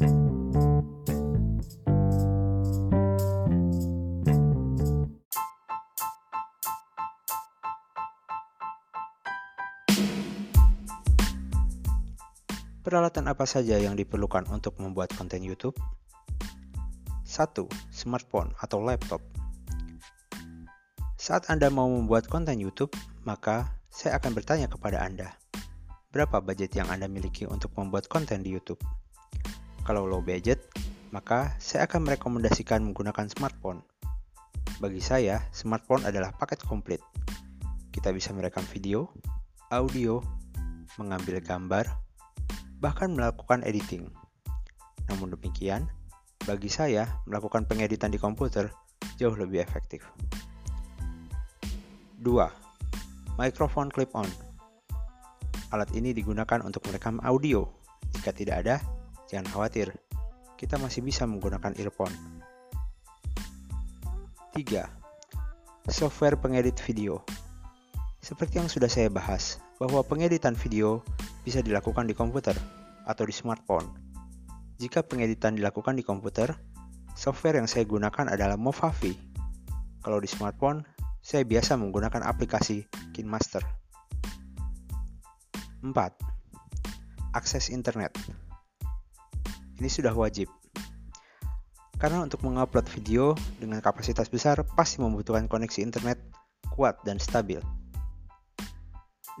Peralatan apa saja yang diperlukan untuk membuat konten YouTube? 1. Smartphone atau laptop. Saat Anda mau membuat konten YouTube, maka saya akan bertanya kepada Anda, berapa budget yang Anda miliki untuk membuat konten di YouTube? Kalau low budget, maka saya akan merekomendasikan menggunakan smartphone. Bagi saya, smartphone adalah paket komplit. Kita bisa merekam video, audio, mengambil gambar, bahkan melakukan editing. Namun demikian, bagi saya, melakukan pengeditan di komputer jauh lebih efektif. 2. Microphone clip-on Alat ini digunakan untuk merekam audio. Jika tidak ada, jangan khawatir, kita masih bisa menggunakan earphone. 3. Software pengedit video Seperti yang sudah saya bahas, bahwa pengeditan video bisa dilakukan di komputer atau di smartphone. Jika pengeditan dilakukan di komputer, software yang saya gunakan adalah Movavi. Kalau di smartphone, saya biasa menggunakan aplikasi KineMaster. 4. Akses internet. Ini sudah wajib. Karena untuk mengupload video dengan kapasitas besar pasti membutuhkan koneksi internet kuat dan stabil. 5.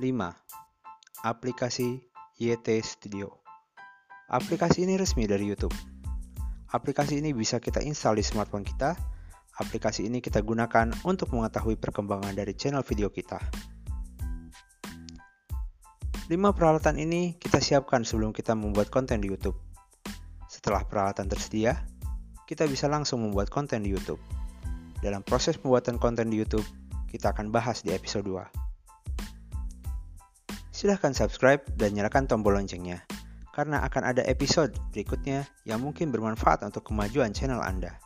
Aplikasi YT Studio Aplikasi ini resmi dari YouTube. Aplikasi ini bisa kita install di smartphone kita. Aplikasi ini kita gunakan untuk mengetahui perkembangan dari channel video kita. 5 peralatan ini kita siapkan sebelum kita membuat konten di YouTube. Setelah peralatan tersedia, kita bisa langsung membuat konten di YouTube. Dalam proses pembuatan konten di YouTube, kita akan bahas di episode 2. Silahkan subscribe dan nyalakan tombol loncengnya, karena akan ada episode berikutnya yang mungkin bermanfaat untuk kemajuan channel Anda.